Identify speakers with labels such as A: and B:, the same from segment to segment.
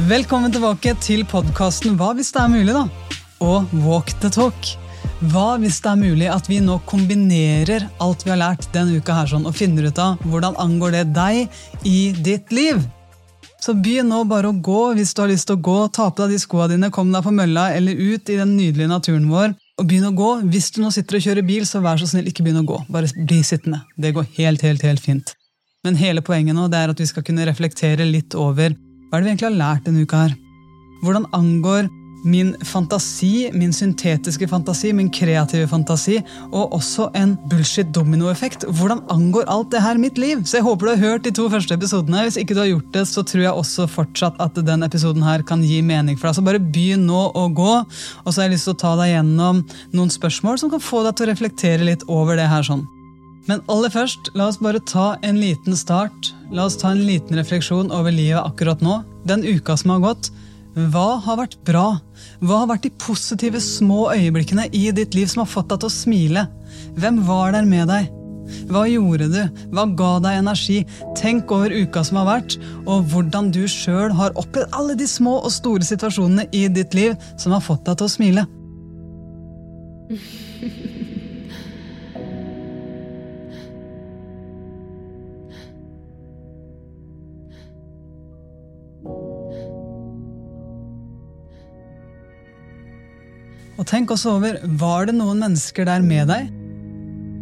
A: Velkommen tilbake til podkasten Hva hvis det er mulig, da? Og Walk the talk. Hva hvis det er mulig at vi nå kombinerer alt vi har lært denne uka her sånn, og finner ut av hvordan angår det deg i ditt liv? Så begynn nå bare å gå hvis du har lyst til å gå. Ta på deg de skoa dine, kom deg på mølla eller ut i den nydelige naturen vår. Og begynn å gå. Hvis du nå sitter og kjører bil, så vær så snill, ikke begynn å gå. Bare bli sittende. Det går helt, helt, helt fint. Men hele poenget nå det er at vi skal kunne reflektere litt over hva er det vi egentlig har lært denne uka her. Hvordan angår min fantasi, min syntetiske fantasi, min kreative fantasi, og også en bullshit dominoeffekt. Hvordan angår alt det her mitt liv? Så jeg håper du har hørt de to første episodene. Hvis ikke du har gjort det, så tror jeg også fortsatt at den episoden her kan gi mening for deg. Så bare begynn nå å gå, og så har jeg lyst til å ta deg gjennom noen spørsmål som kan få deg til å reflektere litt over det her sånn. Men aller først, la oss bare ta en liten start. La oss ta en liten refleksjon over livet akkurat nå. Den uka som har gått. Hva har vært bra? Hva har vært de positive små øyeblikkene i ditt liv som har fått deg til å smile? Hvem var der med deg? Hva gjorde du? Hva ga deg energi? Tenk over uka som har vært, og hvordan du sjøl har opplevd alle de små og store situasjonene i ditt liv som har fått deg til å smile. Og tenk også over, var det noen mennesker der med deg?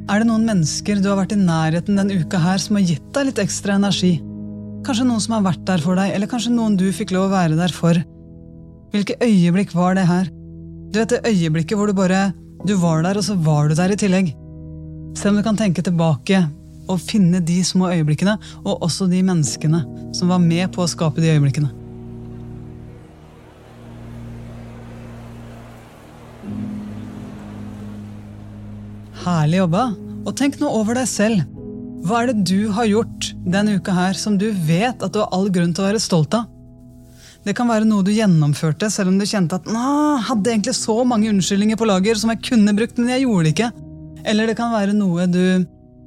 A: Er det noen mennesker du har vært i nærheten denne uka her som har gitt deg litt ekstra energi? Kanskje noen som har vært der for deg, eller kanskje noen du fikk lov å være der for? Hvilke øyeblikk var det her? Du vet det øyeblikket hvor du bare Du var der, og så var du der i tillegg. Se om du kan tenke tilbake og finne de små øyeblikkene, og også de menneskene som var med på å skape de øyeblikkene. Herlig jobba. Og tenk nå over deg selv. Hva er det du har gjort denne uka her som du vet at du har all grunn til å være stolt av? Det kan være noe du gjennomførte selv om du kjente at Nå, hadde egentlig så mange unnskyldninger på lager som jeg kunne brukt, men jeg gjorde det ikke. Eller det kan være noe du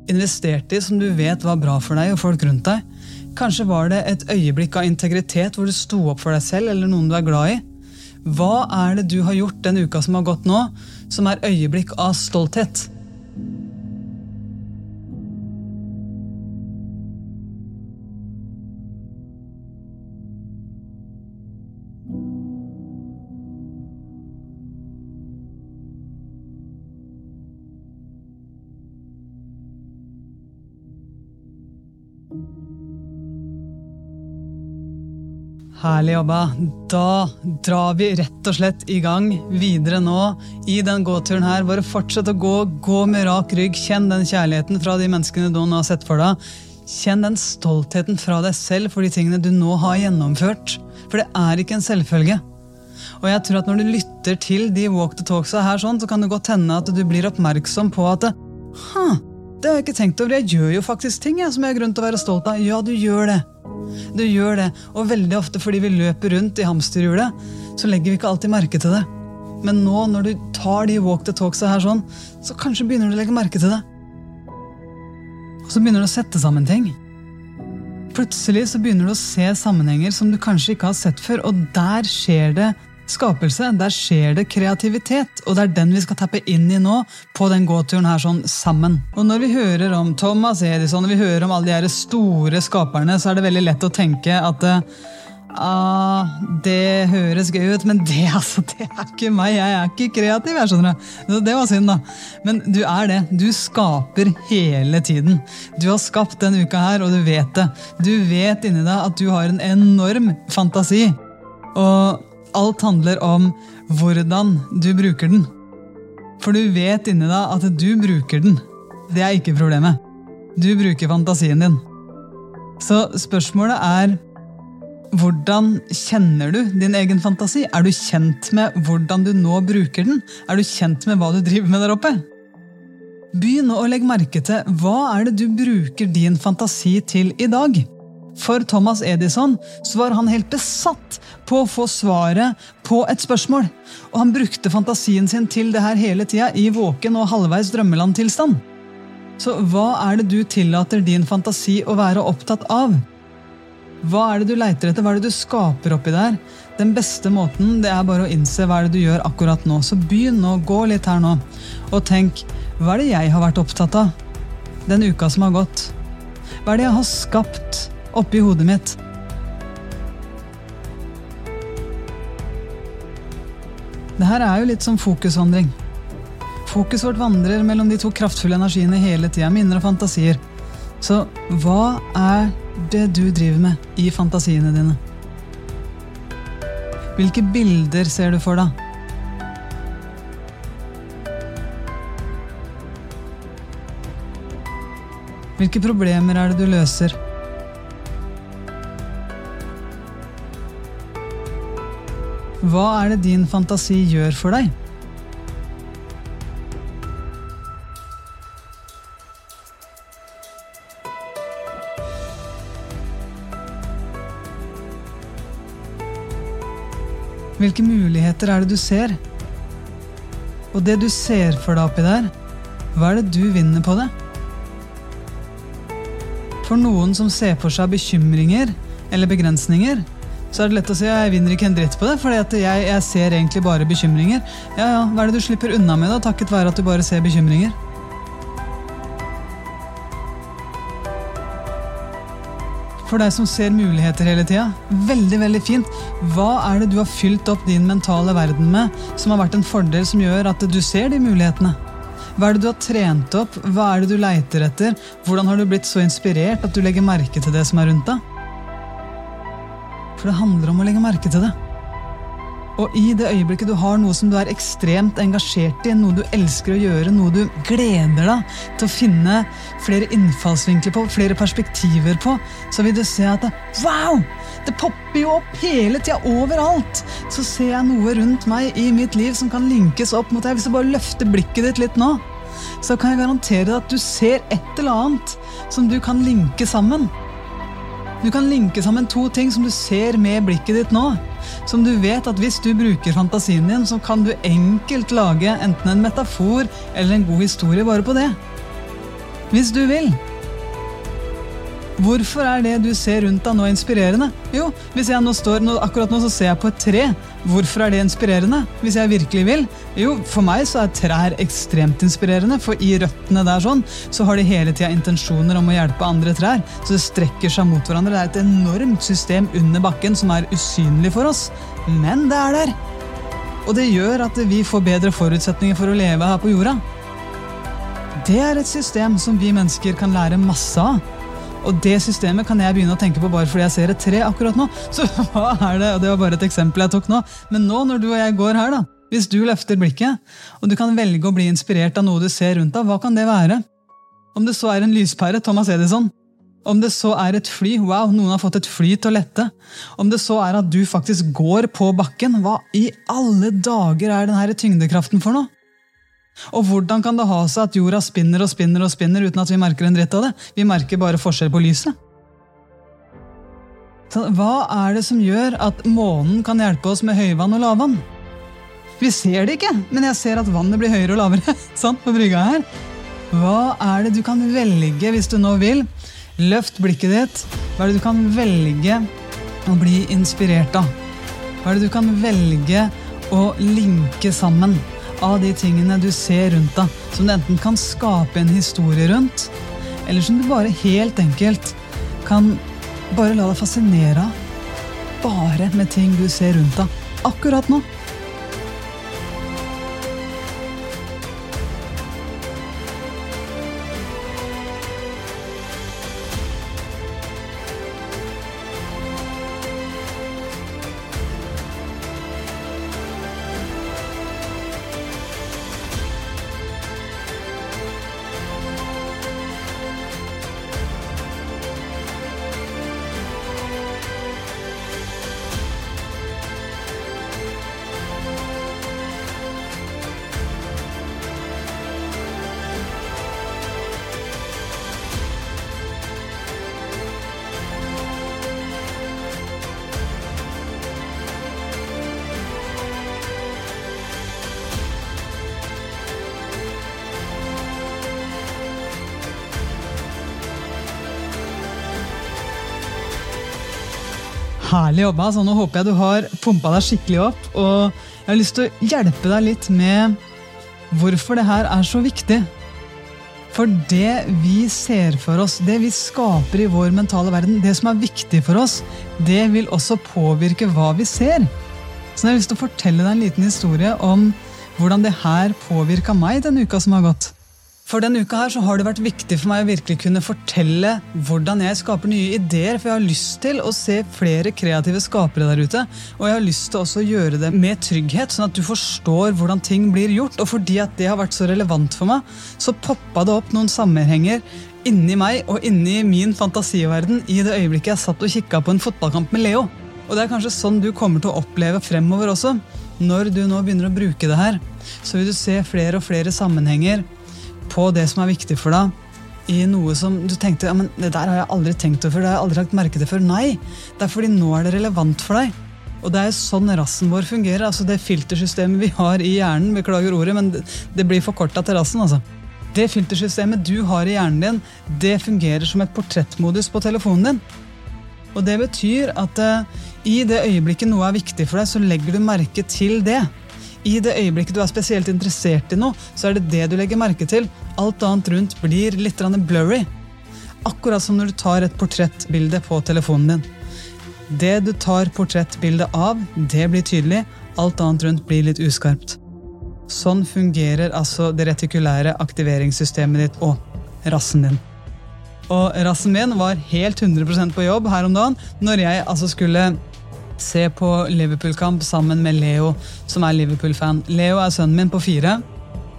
A: investerte i som du vet var bra for deg og folk rundt deg. Kanskje var det et øyeblikk av integritet hvor du sto opp for deg selv eller noen du er glad i. Hva er det du har gjort den uka som har gått nå, som er øyeblikk av stolthet? Herlig jobba. Da drar vi rett og slett i gang videre nå i den gåturen her. Bare fortsett å gå, gå med rak rygg. Kjenn den kjærligheten fra de menneskene du nå har sett for deg. Kjenn den stoltheten fra deg selv for de tingene du nå har gjennomført. For det er ikke en selvfølge. Og jeg tror at når du lytter til de walk the talksa her, sånn, så kan det godt hende at du blir oppmerksom på at huh, det har jeg ikke tenkt over. Jeg gjør jo faktisk ting jeg, som jeg har grunn til å være stolt av. Ja, du gjør det. Du gjør det, og veldig ofte fordi vi løper rundt i hamsterhjulet, så legger vi ikke alltid merke til det. Men nå når du tar de walk the talksa her sånn, så kanskje begynner du å legge merke til det. Og så begynner du å sette sammen ting. Plutselig så begynner du å se sammenhenger som du kanskje ikke har sett før, og der skjer det skapelse. Der skjer det kreativitet, og det er den vi skal tappe inn i nå på den gåturen her sånn sammen. Og når vi hører om Thomas Edison og vi hører om alle de her store skaperne, så er det veldig lett å tenke at Ah, det høres gøy ut, men det, altså, det er ikke meg. Jeg er ikke kreativ. jeg skjønner det. det var synd, da. Men du er det. Du skaper hele tiden. Du har skapt denne uka her, og du vet det. Du vet inni deg at du har en enorm fantasi. Og Alt handler om hvordan du bruker den. For du vet inni deg at du bruker den. Det er ikke problemet. Du bruker fantasien din. Så spørsmålet er hvordan kjenner du din egen fantasi? Er du kjent med hvordan du nå bruker den? Er du kjent med hva du driver med der oppe? Begynn å legge merke til hva er det du bruker din fantasi til i dag. For Thomas Edison så var han helt besatt på å få svaret på et spørsmål. Og han brukte fantasien sin til det her hele tida, i våken og halvveis drømmelandtilstand. Så hva er det du tillater din fantasi å være opptatt av? Hva er det du leiter etter? Hva er det du skaper oppi der? Den beste måten det er bare å innse hva er det du gjør akkurat nå. Så begynn nå, gå litt her nå, og tenk hva er det jeg har vært opptatt av den uka som har gått? Hva er det jeg har skapt oppi hodet mitt? Det her er jo litt som fokusvandring. Fokuset vårt vandrer mellom de to kraftfulle energiene hele tida, minner og fantasier. Så hva er det du driver med i fantasiene dine? Hvilke bilder ser du for deg? Hvilke problemer er det du løser? Hva er det din fantasi gjør for deg? Hvilke muligheter er det du ser? Og det du ser for deg oppi der, hva er det du vinner på det? For noen som ser for seg bekymringer eller begrensninger, så er det lett å si at jeg vinner ikke en dritt på det, for jeg, jeg, ser egentlig bare bekymringer. Ja, ja, Hva er det du slipper unna med, da, takket være at du bare ser bekymringer? For deg som ser muligheter hele tida, veldig veldig fint. Hva er det du har fylt opp din mentale verden med, som har vært en fordel som gjør at du ser de mulighetene? Hva er det du har trent opp? Hva er det du leiter etter? Hvordan har du blitt så inspirert at du legger merke til det som er rundt deg? For det handler om å legge merke til det. Og i det øyeblikket du har noe som du er ekstremt engasjert i, noe du elsker å gjøre, noe du gleder deg til å finne flere innfallsvinkler på, flere perspektiver på, så vil du se at det, wow! Det popper jo opp hele tida, overalt! Så ser jeg noe rundt meg i mitt liv som kan linkes opp mot deg. Hvis du bare løfter blikket ditt litt nå, så kan jeg garantere deg at du ser et eller annet som du kan linke sammen. Du kan linke sammen to ting som du ser med blikket ditt nå. Som du vet at hvis du bruker fantasien din, så kan du enkelt lage enten en metafor eller en god historie bare på det. Hvis du vil. Hvorfor er det du ser rundt deg nå inspirerende? Jo, hvis jeg nå står, akkurat nå så ser jeg på et tre. Hvorfor er det inspirerende? Hvis jeg virkelig vil? Jo, for meg så er trær ekstremt inspirerende, for i røttene der sånn, så har de hele tida intensjoner om å hjelpe andre trær. Så det strekker seg mot hverandre. Det er et enormt system under bakken som er usynlig for oss. Men det er der. Og det gjør at vi får bedre forutsetninger for å leve her på jorda. Det er et system som vi mennesker kan lære masse av. Og det systemet kan jeg begynne å tenke på bare fordi jeg ser et tre akkurat nå. Så hva er det? Og det var bare et eksempel jeg tok nå. Men nå når du og jeg går her, da, hvis du løfter blikket, og du kan velge å bli inspirert av noe du ser rundt deg, hva kan det være? Om det så er en lyspære, Thomas Edison. Om det så er et fly, wow, noen har fått et fly til å lette. Om det så er at du faktisk går på bakken, hva i alle dager er denne tyngdekraften for noe? Og hvordan kan det ha seg at jorda spinner og spinner og spinner uten at vi merker en dritt av det? Vi merker bare forskjell på lyset. Så hva er det som gjør at månen kan hjelpe oss med høyvann og lavvann? Vi ser det ikke, men jeg ser at vannet blir høyere og lavere sant, på brygga her. Hva er det du kan velge hvis du nå vil? Løft blikket ditt. Hva er det du kan velge å bli inspirert av? Hva er det du kan velge å linke sammen? Av de tingene du ser rundt deg, som du enten kan skape en historie rundt, eller som du bare helt enkelt kan bare la deg fascinere av. Bare med ting du ser rundt deg akkurat nå. Herlig jobba. Så nå håper jeg du har pumpa deg skikkelig opp. Og jeg har lyst til å hjelpe deg litt med hvorfor det her er så viktig. For det vi ser for oss, det vi skaper i vår mentale verden, det som er viktig for oss, det vil også påvirke hva vi ser. Så jeg har lyst til å fortelle deg en liten historie om hvordan det her påvirka meg den uka som har gått. For denne uka her så har det vært viktig for meg å virkelig kunne fortelle hvordan jeg skaper nye ideer. For jeg har lyst til å se flere kreative skapere der ute. Og jeg har lyst til også å gjøre det med trygghet, sånn at du forstår hvordan ting blir gjort. Og fordi at det har vært så relevant for meg, så poppa det opp noen sammenhenger inni meg og inni min fantasiverden i det øyeblikket jeg satt og kikka på en fotballkamp med Leo. Og det er kanskje sånn du kommer til å oppleve fremover også. Når du nå begynner å bruke det her, så vil du se flere og flere sammenhenger på det som er viktig for deg, i noe som du tenkte ja, men det der har jeg aldri tenkt over, det har jeg aldri lagt merke til før. Nei, det er fordi nå er det relevant for deg. Og det er sånn rassen vår fungerer. altså Det filtersystemet vi har i hjernen, beklager ordet, men det blir forkorta til rassen. altså. Det filtersystemet du har i hjernen din, det fungerer som et portrettmodus på telefonen din. Og det betyr at uh, i det øyeblikket noe er viktig for deg, så legger du merke til det. I det øyeblikket du er spesielt interessert i noe, så er det det du legger merke til. Alt annet rundt blir litt blurry. Akkurat som når du tar et portrettbilde på telefonen din. Det du tar portrettbilde av, det blir tydelig. Alt annet rundt blir litt uskarpt. Sånn fungerer altså det retikulære aktiveringssystemet ditt og rassen din. Og rassen min var helt 100% på jobb her om dagen når jeg altså skulle se på Liverpool-kamp sammen med Leo, som er Liverpool-fan. Leo er sønnen min på fire,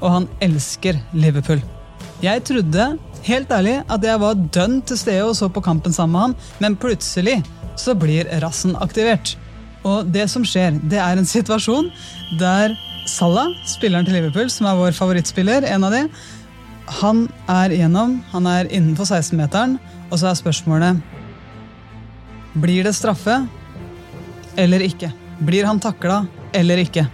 A: og han elsker Liverpool. Jeg trodde helt ærlig at jeg var dønn til stede og så på kampen sammen med han, men plutselig så blir rassen aktivert. Og det som skjer, det er en situasjon der Salah, spilleren til Liverpool, som er vår favorittspiller, en av de, han er igjennom, han er innenfor 16-meteren, og så er spørsmålet Blir det straffe? Eller ikke? Blir han takla eller ikke?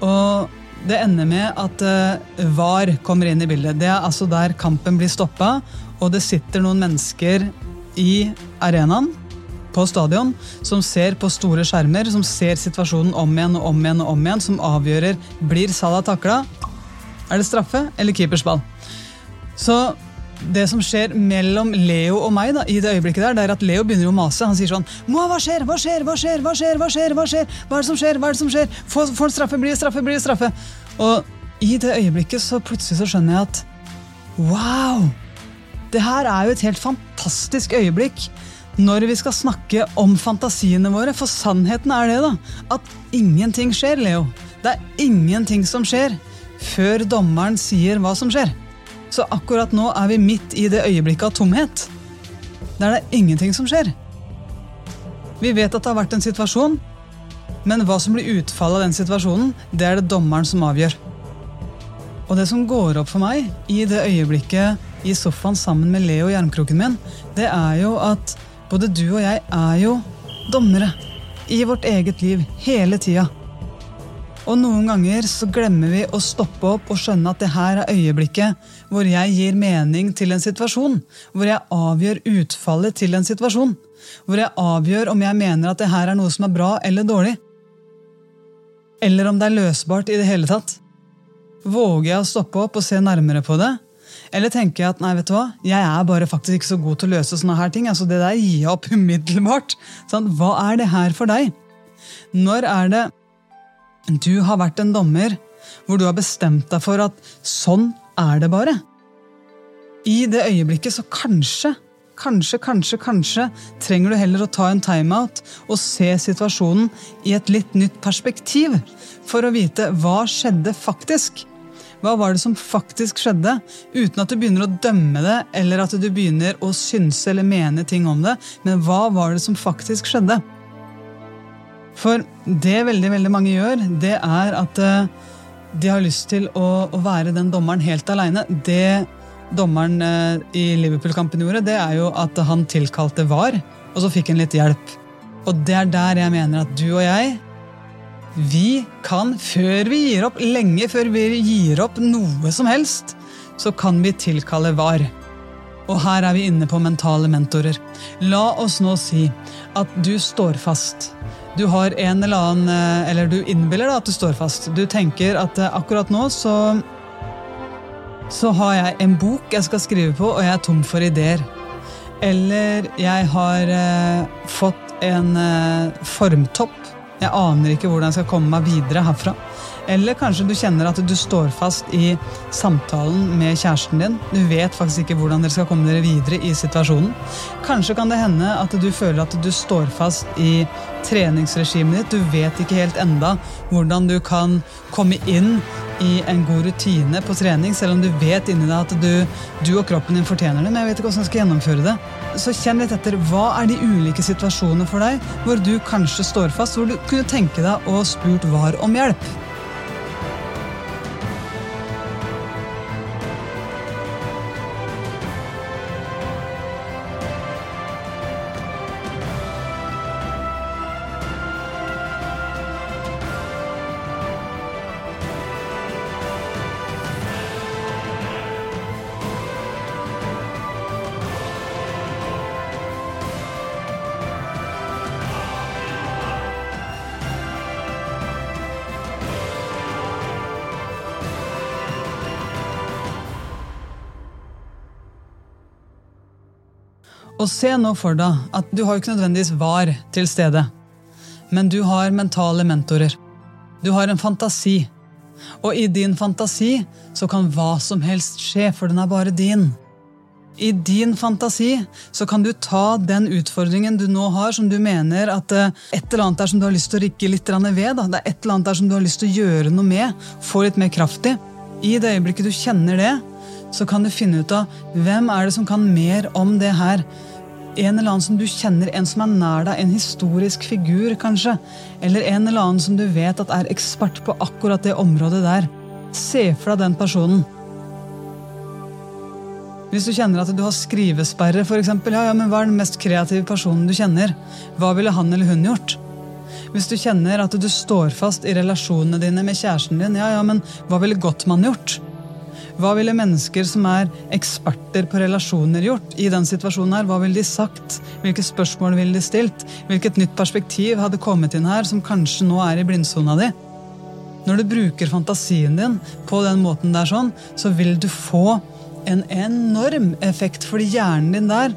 A: Og det ender med at uh, VAR kommer inn i bildet. Det er altså der kampen blir stoppa, og det sitter noen mennesker i arenaen på stadion som ser på store skjermer, som ser situasjonen om igjen og om igjen, og om igjen, som avgjører blir Salah takla. Er det straffe eller keepers ball? Så det som skjer mellom Leo og meg da, i det øyeblikket der, det er at Leo begynner å mase. Han sier sånn Moa, hva skjer? Hva skjer? Hva skjer? Hva skjer? Hva skjer? Hva skjer? Hva er det som skjer? Hva er det som skjer? Får han straffe? Blir det straffe? Blir det straffe? Og i det øyeblikket så plutselig så skjønner jeg at wow! Det her er jo et helt fantastisk øyeblikk når vi skal snakke om fantasiene våre. For sannheten er det, da. At ingenting skjer, Leo. Det er ingenting som skjer før dommeren sier hva som skjer. Så akkurat nå er vi midt i det øyeblikket av tomhet. Der det er ingenting som skjer. Vi vet at det har vært en situasjon, men hva som blir utfallet av den situasjonen, det er det dommeren som avgjør. Og det som går opp for meg i det øyeblikket i sofaen sammen med Leo, hjelmkroken min, det er jo at både du og jeg er jo dommere i vårt eget liv hele tida. Og noen ganger så glemmer vi å stoppe opp og skjønne at det her er øyeblikket hvor jeg gir mening til en situasjon. Hvor jeg avgjør utfallet til en situasjon. Hvor jeg avgjør om jeg mener at det her er noe som er bra eller dårlig. Eller om det er løsbart i det hele tatt. Våger jeg å stoppe opp og se nærmere på det? Eller tenker jeg at nei, vet du hva, jeg er bare faktisk ikke så god til å løse sånne her ting. altså Det der gir jeg opp umiddelbart. Sånn, hva er det her for deg? Når er det du har vært en dommer hvor du har bestemt deg for at sånn er det bare. I det øyeblikket så kanskje, kanskje, kanskje, kanskje trenger du heller å ta en timeout og se situasjonen i et litt nytt perspektiv for å vite hva skjedde faktisk. Hva var det som faktisk skjedde, uten at du begynner å dømme det eller at du begynner å synse eller mene ting om det, men hva var det som faktisk skjedde? For det veldig veldig mange gjør, det er at eh, de har lyst til å, å være den dommeren helt aleine. Det dommeren eh, i Liverpool-kampen gjorde, det er jo at han tilkalte VAR, og så fikk han litt hjelp. Og det er der jeg mener at du og jeg vi kan, før vi gir opp, lenge før vi gir opp noe som helst, så kan vi tilkalle VAR. Og her er vi inne på mentale mentorer. La oss nå si at du står fast. Du har en eller annen eh, Eller du innbiller deg at du står fast. Du tenker at eh, akkurat nå så så har jeg en bok jeg skal skrive på, og jeg er tom for ideer. Eller jeg har eh, fått en eh, formtopp. Jeg aner ikke hvordan jeg skal komme meg videre herfra. Eller kanskje du kjenner at du står fast i samtalen med kjæresten din. Du vet faktisk ikke hvordan dere skal komme dere videre i situasjonen. Kanskje kan det hende at du føler at du står fast i treningsregimet ditt. Du vet ikke helt enda hvordan du kan komme inn i en god rutine på trening, selv om du vet inni deg at du, du og kroppen din fortjener det. Men jeg vet ikke hvordan jeg skal gjennomføre det. Så kjenn litt etter. Hva er de ulike situasjonene for deg hvor du kanskje står fast, hvor du kunne tenke deg å spurt VAR om hjelp? Og se nå for deg at du har jo ikke nødvendigvis var til stede, men du har mentale mentorer. Du har en fantasi. Og i din fantasi så kan hva som helst skje, for den er bare din. I din fantasi så kan du ta den utfordringen du nå har, som du mener at eh, et eller annet er som du har lyst til å rikke litt ved. Da. Det er et eller annet der som du har lyst til å gjøre noe med, få litt mer kraft i. I det øyeblikket du kjenner det, så kan du finne ut av hvem er det som kan mer om det her en eller annen som du kjenner, en som er nær deg, en historisk figur, kanskje. Eller en eller annen som du vet at er ekspert på akkurat det området der. Se for deg den personen. Hvis du kjenner at du har skrivesperre, eksempel, ja, ja, men hva er den mest kreative personen du kjenner? Hva ville han eller hun gjort? Hvis du kjenner at du står fast i relasjonene dine med kjæresten din, ja, ja, men hva ville Gottmann gjort? Hva ville mennesker som er eksperter på relasjoner, gjort i den situasjonen? her? Hva ville de sagt? Hvilke spørsmål ville de stilt? Hvilket nytt perspektiv hadde kommet inn her, som kanskje nå er i blindsona di? Når du bruker fantasien din på den måten der, sånn, så vil du få en enorm effekt, fordi hjernen din der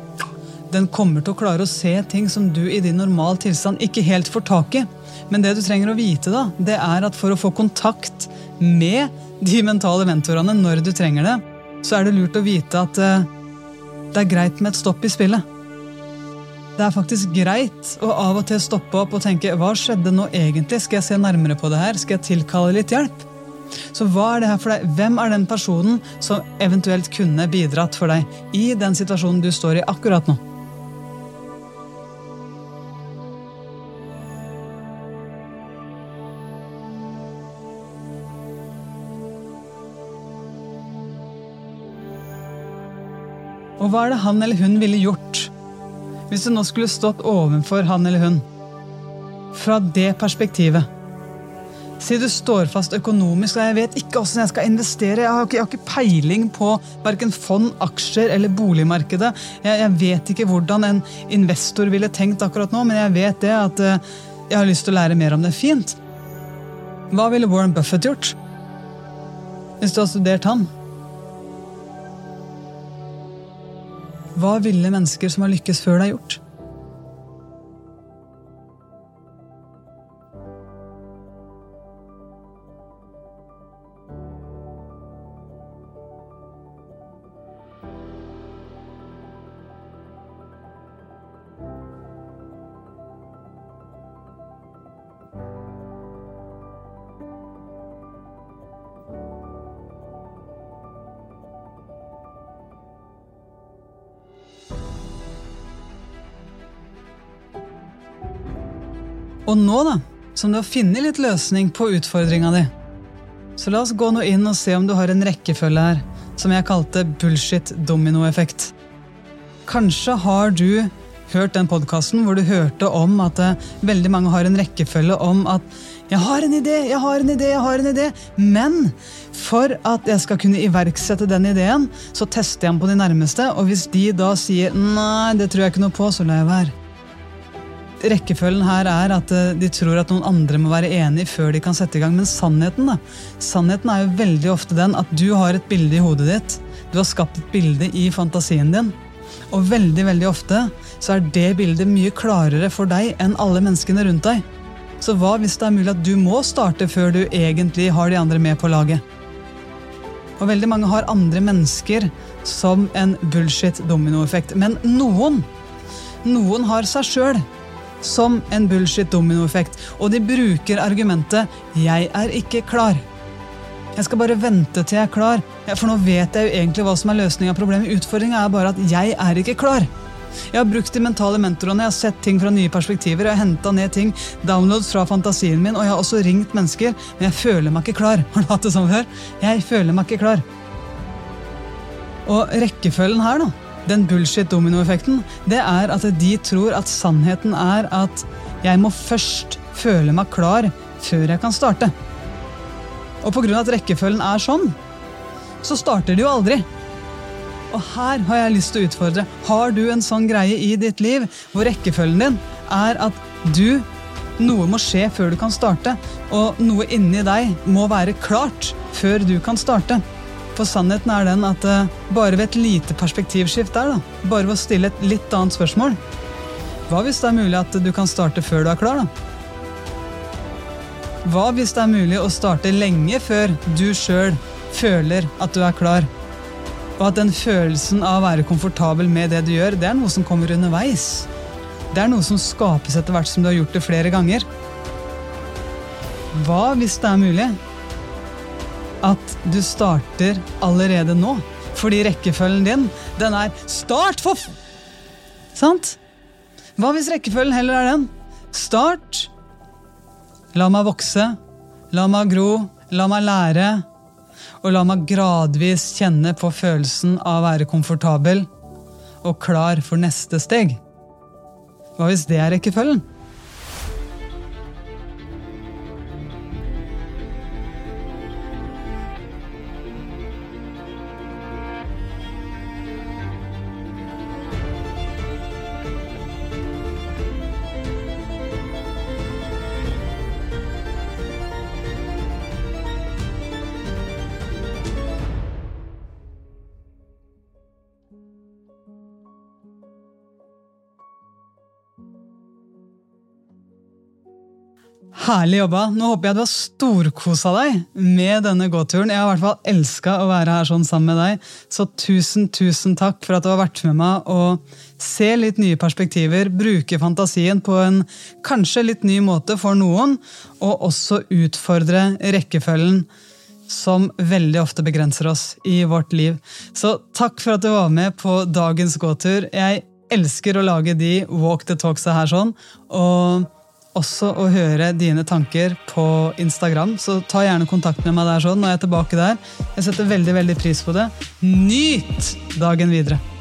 A: den kommer til å klare å se ting som du i din normal tilstand ikke helt får tak i. Men det du trenger å vite, da, det er at for å få kontakt med de mentale mentorene når du trenger det, så er det lurt å vite at eh, det er greit med et stopp i spillet. Det er faktisk greit å av og til stoppe opp og tenke hva skjedde nå egentlig? Skal jeg se nærmere på det her? Skal jeg tilkalle litt hjelp? Så hva er det her for deg? Hvem er den personen som eventuelt kunne bidratt for deg i den situasjonen du står i akkurat nå? Og hva er det han eller hun ville gjort hvis du nå skulle stått ovenfor han eller hun? Fra det perspektivet. Si du står fast økonomisk, og jeg vet ikke hvordan jeg skal investere. Jeg har ikke, jeg har ikke peiling på verken fond, aksjer eller boligmarkedet. Jeg, jeg, vet ikke hvordan en investor ville tenkt akkurat nå, men jeg vet det at uh, jeg har lyst til å lære mer om det. Fint. Hva ville Warren Buffett gjort? Hvis du har studert han? Hva ville mennesker som har lykkes før deg, gjort? Og nå, da, som du har funnet litt løsning på utfordringa di, så la oss gå nå inn og se om du har en rekkefølge her som jeg kalte bullshit dominoeffekt. Kanskje har du hørt den podkasten hvor du hørte om at eh, veldig mange har en rekkefølge om at 'jeg har en idé, jeg har en idé, jeg har en idé', men for at jeg skal kunne iverksette den ideen, så tester jeg den på de nærmeste, og hvis de da sier 'nei, det tror jeg ikke noe på', så lar jeg være. Rekkefølgen her er at eh, de tror at noen andre må være enig før de kan sette i gang. Men sannheten da, sannheten er jo veldig ofte den at du har et bilde i hodet ditt. Du har skapt et bilde i fantasien din. Og veldig veldig ofte så er det bildet mye klarere for deg enn alle menneskene rundt deg. Så hva hvis det er mulig at du må starte før du egentlig har de andre med på laget? Og veldig mange har andre mennesker som en bullshit dominoeffekt. Men noen, noen har seg sjøl som en bullshit dominoeffekt. Og de bruker argumentet 'jeg er ikke klar'. Jeg skal bare vente til jeg er klar, for nå vet jeg jo egentlig hva som er løsninga problemet. Utfordringa er bare at jeg er ikke klar. Jeg har brukt de mentale mentorene, jeg har sett ting fra nye perspektiver, jeg har henta ned ting, downloads fra fantasien min, og jeg har også ringt mennesker, men jeg føler meg ikke klar. Har du hatt det sånn før? Jeg føler meg ikke klar. Og rekkefølgen her, da, den bullshit-dominoeffekten, det er at de tror at sannheten er at jeg må først føle meg klar før jeg kan starte. Og pga. at rekkefølgen er sånn, så starter de jo aldri. Og her har jeg lyst til å utfordre. Har du en sånn greie i ditt liv hvor rekkefølgen din er at du Noe må skje før du kan starte, og noe inni deg må være klart før du kan starte. For sannheten er den at uh, bare ved et lite perspektivskift der, da, bare ved å stille et litt annet spørsmål Hva hvis det er mulig at du kan starte før du er klar, da? Hva hvis det er mulig å starte lenge før du sjøl føler at du er klar? Og at den følelsen av å være komfortabel med det du gjør, det er noe som kommer underveis. Det er noe som skapes etter hvert som du har gjort det flere ganger. Hva hvis det er mulig at du starter allerede nå? Fordi rekkefølgen din, den er start for f... Sant? Hva hvis rekkefølgen heller er den? Start. La meg vokse. La meg gro. La meg lære og la meg gradvis kjenne på følelsen av å være komfortabel og klar for neste steg. Hva hvis det er rekkefølgen? Herlig jobba. Nå håper jeg du har storkosa deg med denne gåturen. Jeg har i hvert fall elska å være her sånn sammen med deg. Så tusen, tusen takk for at du har vært med meg og se litt nye perspektiver. Bruke fantasien på en kanskje litt ny måte for noen, og også utfordre rekkefølgen som veldig ofte begrenser oss i vårt liv. Så takk for at du var med på dagens gåtur. Jeg elsker å lage de walk the talksa her sånn. og også å høre dine tanker på Instagram, så ta gjerne kontakt med meg der sånn når jeg er tilbake der. Jeg setter veldig, veldig pris på det. Nyt dagen videre!